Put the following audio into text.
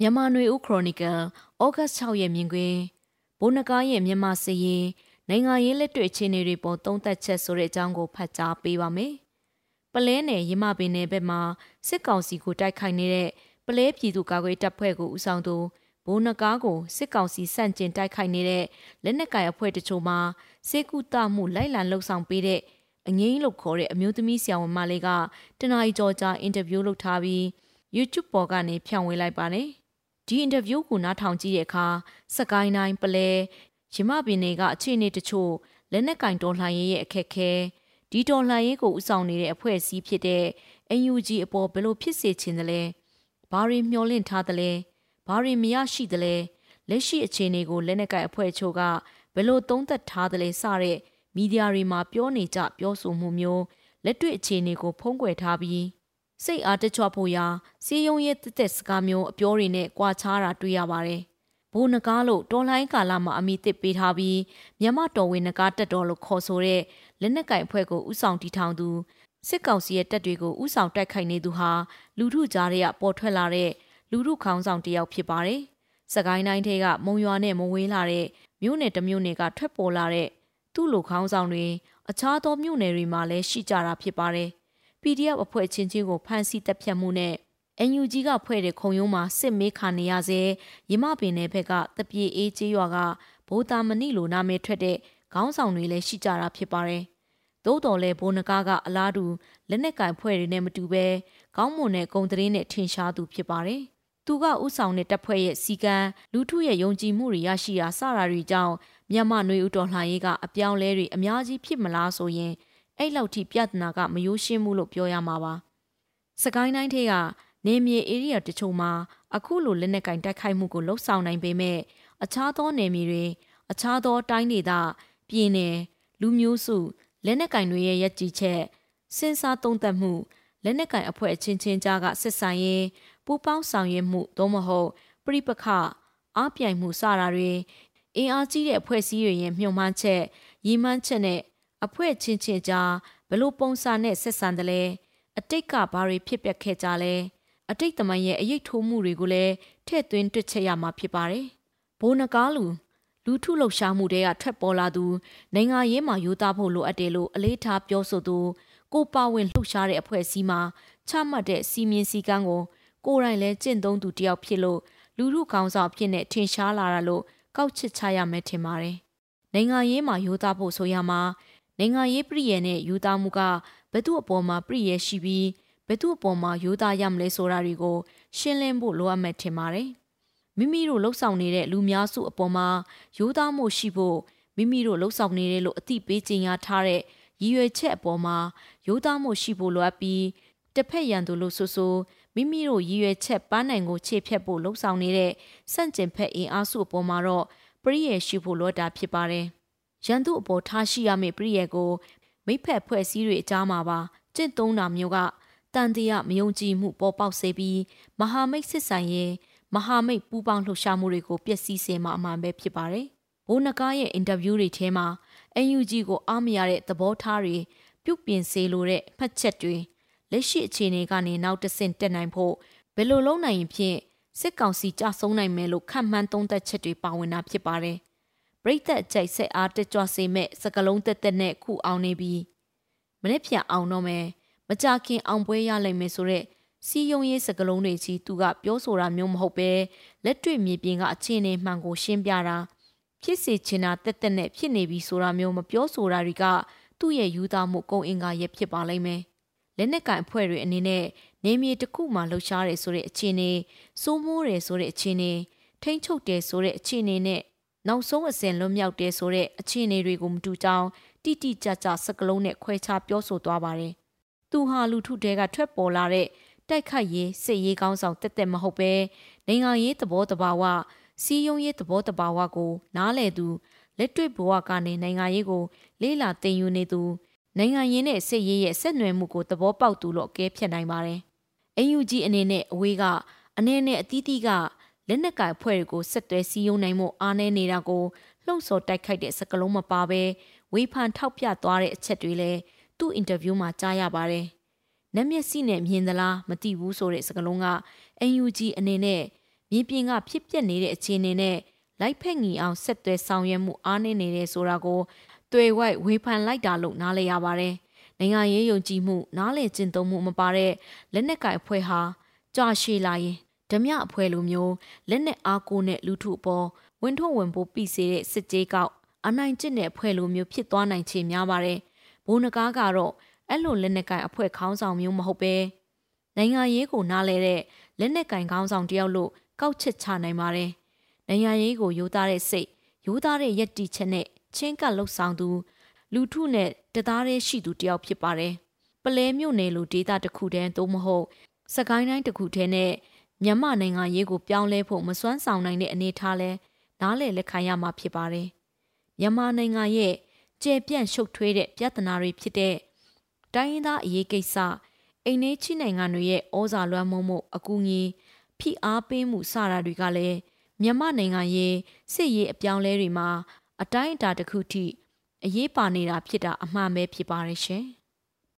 မြန်မာနွေဦးခရိုနီကယ်ဩဂတ်6ရက်မြင်ကွင်းဘိုးနကားရဲ့မြန်မာစည်နိုင်ငံရေးလက်တွေ့အခြေအနေတွေပေါ်သုံးသပ်ချက်ဆိုတဲ့အကြောင်းကိုဖတ်ကြားပေးပါမယ်။ပလဲနယ်ရမပင်နယ်ဘက်မှာစစ်ကောင်စီကိုတိုက်ခိုက်နေတဲ့ပလဲပြည်သူ့ကာကွယ်တပ်ဖွဲ့ကိုဦးဆောင်သူဘိုးနကားကိုစစ်ကောင်စီစန့်ကျင်တိုက်ခိုက်နေတဲ့လက်နက်ကိုင်အဖွဲ့တချို့မှာစေကူတမှုလိုက်လံလှုပ်ဆောင်ပေးတဲ့အငိမ့်လို့ခေါ်တဲ့အမျိုးသမီးဆရာဝန်မလေးကတနအီကြောကြာအင်တာဗျူးလုပ်ထားပြီး YouTube ပေါ်ကနေဖြန့်ဝေလိုက်ပါတယ်။ ဒီအင်တာဗျူးကိုနားထောင်ကြည့်တဲ့အခါစကိုင်းတိုင်းပလဲရမပင်တွေကအခြေအနေတချို့လက်နက်ကင်တော်လှန်ရေးရဲ့အခက်ခဲဒီတော်လှန်ရေးကိုဥဆောင်နေတဲ့အဖွဲ့အစည်းဖြစ်တဲ့ NUG အပေါ်ဘယ်လိုဖြစ်စေချင်သလဲဘာတွေမျှော်လင့်ထားသလဲဘာတွေမရရှိသလဲလက်ရှိအခြေအနေကိုလက်နက်ကင်အဖွဲ့ချို့ကဘယ်လိုသုံးသပ်ထားသလဲစတဲ့မီဒီယာတွေမှာပြောနေကြပြောဆိုမှုမျိုးလက်တွေ့အခြေအနေကိုဖုံးကွယ်ထားပြီး စိတ်အားတချွတ်ဖို့ရာစီယုံရဲ့တက်တက်စကားမျိုးအပြောတွေနဲ့ကြွာချားတာတွေ့ရပါတယ်။ဘိုးနကားလို့တော်လိုင်းကာလမှာအမိတစ်ပေးထားပြီးမြန်မာတော်ဝင်နကားတက်တော်လို့ခေါ်ဆိုတဲ့လက်နက်ကင်အဖွဲ့ကိုဥဆောင်တီထောင်သူစစ်ကောင်စီရဲ့တပ်တွေကိုဥဆောင်တိုက်ခိုက်နေသူဟာလူထုကြားထဲကပေါ်ထွက်လာတဲ့လူထုခေါင်းဆောင်တစ်ယောက်ဖြစ်ပါတယ်။စကိုင်းတိုင်းထဲကမုံရွာနဲ့မဝေးလာတဲ့မြို့နယ်တစ်မြို့နယ်ကထွက်ပေါ်လာတဲ့သူ့လိုခေါင်းဆောင်တွေအခြားသောမြို့နယ်တွေမှာလည်းရှိကြတာဖြစ်ပါတယ်။ PDF အဖွဲ့ချင်းချင်းကိုဖမ်းဆီးတပ်ဖြတ်မှုနဲ့ NUG ကဖွဲ့တဲ့ခုံရုံးမှာစစ်မေးခါနေရစေရမပင်နယ်ဘက်ကတပြေအေးကျေးရွာကဘိုးတာမဏိလိုနာမည်ထွက်တဲ့ခေါင်းဆောင်တွေလည်းရှိကြတာဖြစ်ပါတယ်။သို့တော်လည်းဘိုးနကားကအလားတူလက်နက်ကင်ဖွဲ့တွေနဲ့မတူဘဲခေါင်းမွန်တဲ့ဂုံတရင်နဲ့ထင်ရှားသူဖြစ်ပါတယ်။သူကဥဆောင်တဲ့တပ်ဖွဲ့ရဲ့စီကံလူထုရဲ့ယုံကြည်မှုတွေရရှိရာစတာတွေကြောင့်မြန်မာနွေဦးတော်လှန်ရေးကအပြောင်းလဲတွေအများကြီးဖြစ်မလားဆိုရင် အဲ့လောက်ထိပြဿနာကမရိုးရှင်းမှုလို့ပြောရမှာပါ။စကိုင်းတိုင်းထဲကနေမြေ area တချို့မှာအခုလိုလက်နက်ကင်တိုက်ခိုက်မှုကိုလှုပ်ဆောင်နိုင်ပေမဲ့အခြားသောနယ်မြေတွေအခြားသောတိုင်းဒေသပြည်နယ်လူမျိုးစုလက်နက်ကင်တွေရဲ့ရည်ကြည်ချက်စဉ်းစားသုံးသပ်မှုလက်နက်ကင်အဖွဲ့အချင်းချင်းကြားကဆက်ဆံရေးပူးပေါင်းဆောင်ရွက်မှုသို့မဟုတ်ပြိပခအားပြိုင်မှုစတာတွေအင်အားကြီးတဲ့အဖွဲ့အစည်းတွေရဲ့မြှုံမှန်းချက်ရည်မှန်းချက်နဲ့ အဖွဲ့ချင်းချင်းကြားဘလို့ပုံစံနဲ့ဆက်ဆံတယ်လဲအတိတ်ကဘာတွေဖြစ်ပျက်ခဲ့ကြလဲအတိတ်တမန်ရဲ့အရေးထိုးမှုတွေကိုလည်းထည့်သွင်းတွက်ချက်ရမှာဖြစ်ပါတယ်။ဘိုးနကားလူလူထုလှုပ်ရှားမှုတွေကထွက်ပေါ်လာသူနိုင်ငံရေးမှာယူသားဖို့လိုအပ်တယ်လို့အလေးထားပြောဆိုသူကိုပါဝင်လှုပ်ရှားတဲ့အဖွဲ့အစည်းမှာချမှတ်တဲ့စီမင်းစည်းကမ်းကိုကိုယ်တိုင်လည်းကျင့်သုံးသူတယောက်ဖြစ်လို့လူထုကောင်းဆောင်ဖြစ်နေထင်ရှားလာတာလို့ကောက်ချစ်ချရမယ်ထင်ပါတယ်။နိုင်ငံရေးမှာယူသားဖို့ဆိုရမှာ နိုင်ငံရေးပြည်ရဲ့နဲ့ယူသားမှုကဘသူ့အပေါ်မှာပြည်ရဲ့ရှိပြီးဘသူ့အပေါ်မှာယူသားရမလဲဆိုတာတွေကိုရှင်းလင်းဖို့လိုအပ်မယ်ထင်ပါတယ်။မိမိတို့လှုပ်ဆောင်နေတဲ့လူများစုအပေါ်မှာယူသားမှုရှိဖို့မိမိတို့လှုပ်ဆောင်နေတယ်လို့အသိပေးကြေညာထားတဲ့ရည်ရွယ်ချက်အပေါ်မှာယူသားမှုရှိဖို့လိုအပ်ပြီးတစ်ဖက်ရန်သူလို့ဆိုဆိုမိမိတို့ရည်ရွယ်ချက်ပန်းနိုင်ကိုခြေဖြတ်ဖို့လှုံ့ဆော်နေတဲ့စန့်ကျင်ဖက်အင်အားစုအပေါ်မှာတော့ပရိယေရှိဖို့လိုတာဖြစ်ပါတယ်။ ရန်သူအပေါ်ထားရှိရမယ့်ပရိယေကိုမိဖက်ဖွဲ့စည်းတွေအကြားမှာပါကျင့်သုံးတာမျိုးကတန်တရားမယုံကြည်မှုပေါ်ပေါက်စေပြီးမဟာမိတ်စစ်ဆိုင်ရဲ့မဟာမိတ်ပူးပေါင်းလှုပ်ရှားမှုတွေကိုပျက်စီးစေမှာအမှန်ပဲဖြစ်ပါတယ်။ဘိုးနကားရဲ့အင်တာဗျူးတွေထဲမှာ NUG ကိုအားမရတဲ့သဘောထားတွေပြုတ်ပြင်စေလိုတဲ့မှတ်ချက်တွေလက်ရှိအခြေအနေကနေနောက်တဆင့်တက်နိုင်ဖို့ဘယ်လိုလုပ်နိုင်ရင်ဖြင့်စစ်ကောင်စီကြဆုံးနိုင်မယ်လို့ခန့်မှန်းသုံးသပ်ချက်တွေပါဝင်တာဖြစ်ပါတယ်။ ပရိသတ်အကြိုက်ဆက်အားတက်ကြွစေမဲ့စကလုံးတက်တက်နဲ့ခုအောင်နေပြီးမနေ့ပြန်အောင်တော့မယ်မကြခင်အောင်ပွဲရလိမ့်မယ်ဆိုတော့စီယုံရေးစကလုံးတွေကြီးသူကပြောဆိုတာမျိုးမဟုတ်ပဲလက်တွေ့မြေပြင်ကအခြေအနေမှန်ကိုရှင်းပြတာဖြစ်စေချင်တာတက်တက်နဲ့ဖြစ်နေပြီဆိုတာမျိုးမပြောဆိုတာတွေကသူ့ရဲ့ယူသားမှုကုံအင်္ဂါရဲ့ဖြစ်ပါလိမ့်မယ်လက်နက်ကင်အဖွဲ့တွေအနေနဲ့နေမြေတစ်ခုမှလှုပ်ရှားတယ်ဆိုတဲ့အခြေအနေစိုးမိုးတယ်ဆိုတဲ့အခြေအနေထိမ့်ချုပ်တယ်ဆိုတဲ့အခြေအနေနဲ့ နောက်ဆုံးအစဉ်လွတ်မြောက်တယ်ဆိုတဲ့အခြေအနေတွေကိုမတူကြောင်းတိတိကျကျစကလုံးနဲ့ခွဲခြားပြောဆိုသွားပါတယ်။သူဟာလူထုတဲကထွက်ပေါ်လာတဲ့တိုက်ခိုက်ရေးစစ်ရေးကောင်းဆောင်တက်တက်မဟုတ်ပဲနိုင်ငံရေးသဘောတဘာဝစီယုံရေးသဘောတဘာဝကို နားလည်သူလက်တွေ့ဘဝကနေနိုင်ငံရေးကို လေးလာတင်ယူနေသူနိုင်ငံရင်းနဲ့စစ်ရေးရဲ့ဆက်နွယ်မှုကိုသဘောပေါက်သူလို့အကဲဖြတ်နိုင်ပါတယ်။ AUG အနေနဲ့အဝေးကအနေနဲ့အသီးသီးက လက်နက်ကင်အဖွဲ့တွေကိုဆက်သွဲစည်းရုံးနိုင်မှုအားနည်းနေတာကိုလှုံ့ဆော်တိုက်ခိုက်တဲ့စကားလုံးမပါဘဲဝေဖန်ထောက်ပြသွားတဲ့အချက်တွေလည်းသူ့အင်တာဗျူးမှာကြားရပါတယ်။နက်မျက်စိနဲ့မြင်သလားမသိဘူးဆိုတဲ့စကားလုံးက AUG အနေနဲ့မြေပြင်ကဖြစ်ပျက်နေတဲ့အခြေအနေနဲ့လိုက်ဖက်ငီအောင်ဆက်သွဲဆောင်ရွက်မှုအားနည်းနေတယ်ဆိုတာကိုတွေ့ဝိုက်ဝေဖန်လိုက်တာလို့နားလည်ရပါတယ်။နိုင်ငံရေးယုံကြည်မှုနားလည်ကျင့်သုံးမှုမပါတဲ့လက်နက်ကင်အဖွဲ့ဟာကြာရှည်လာရင် ဓမြအဖွဲ့လိုမျိုးလက်နက်အားကိုနဲ့လူထုအပေါ်ဝင်ထုတ်ဝင်ပိုးပြီးစေတဲ့စစ်ကြေးကောက်အနိုင်ကျင့်တဲ့အဖွဲ့လိုမျိုးဖြစ်သွားနိုင်ချေများပါတယ်။ဘိုးနကားကတော့အဲ့လိုလက်နက်ကင်အဖွဲ့ခေါင်းဆောင်မျိုးမဟုတ်ပဲနိုင်ငံရေးကိုနားလဲတဲ့လက်နက်ကင်ခေါင်းဆောင်တယောက်လို့ကောက်ချက်ချနိုင်ပါတယ်။နိုင်ငံရေးကိုယူသားတဲ့စိတ်ယူသားတဲ့ယက်တီချက်နဲ့ချင်းကပ်လှုပ်ဆောင်သူလူထုနဲ့တသားတည်းရှိသူတယောက်ဖြစ်ပါတယ်။ပလဲမြို့နယ်လိုဒေသတစ်ခုတည်းသို့မဟုတ်စကိုင်းတိုင်းတစ်ခုတည်းနဲ့ မြန်မာနိုင်ငံရေးကိုပြောင်းလဲဖို့မစွမ်းဆောင်နိုင်တဲ့အနေအထားလဲနားလည်လက်ခံရမှာဖြစ်ပါတယ်။မြန်မာနိုင်ငံရဲ့ကျယ်ပြန့်ရှုပ်ထွေးတဲ့ပြဿနာတွေဖြစ်တဲ့တိုင်းရင်းသားအရေးကိစ္စအိမ်နေချိနိုင်ငံတွေရဲ့ဩဇာလွှမ်းမိုးမှုအကူအညီဖိအားပေးမှုစတာတွေကလည်းမြန်မာနိုင်ငံရဲ့စစ်ရေးအပြောင်းလဲတွေမှာအတိုင်းအတာတစ်ခုထိအရေးပါနေတာဖြစ်တာအမှန်ပဲဖြစ်ပါရဲ့ရှင်။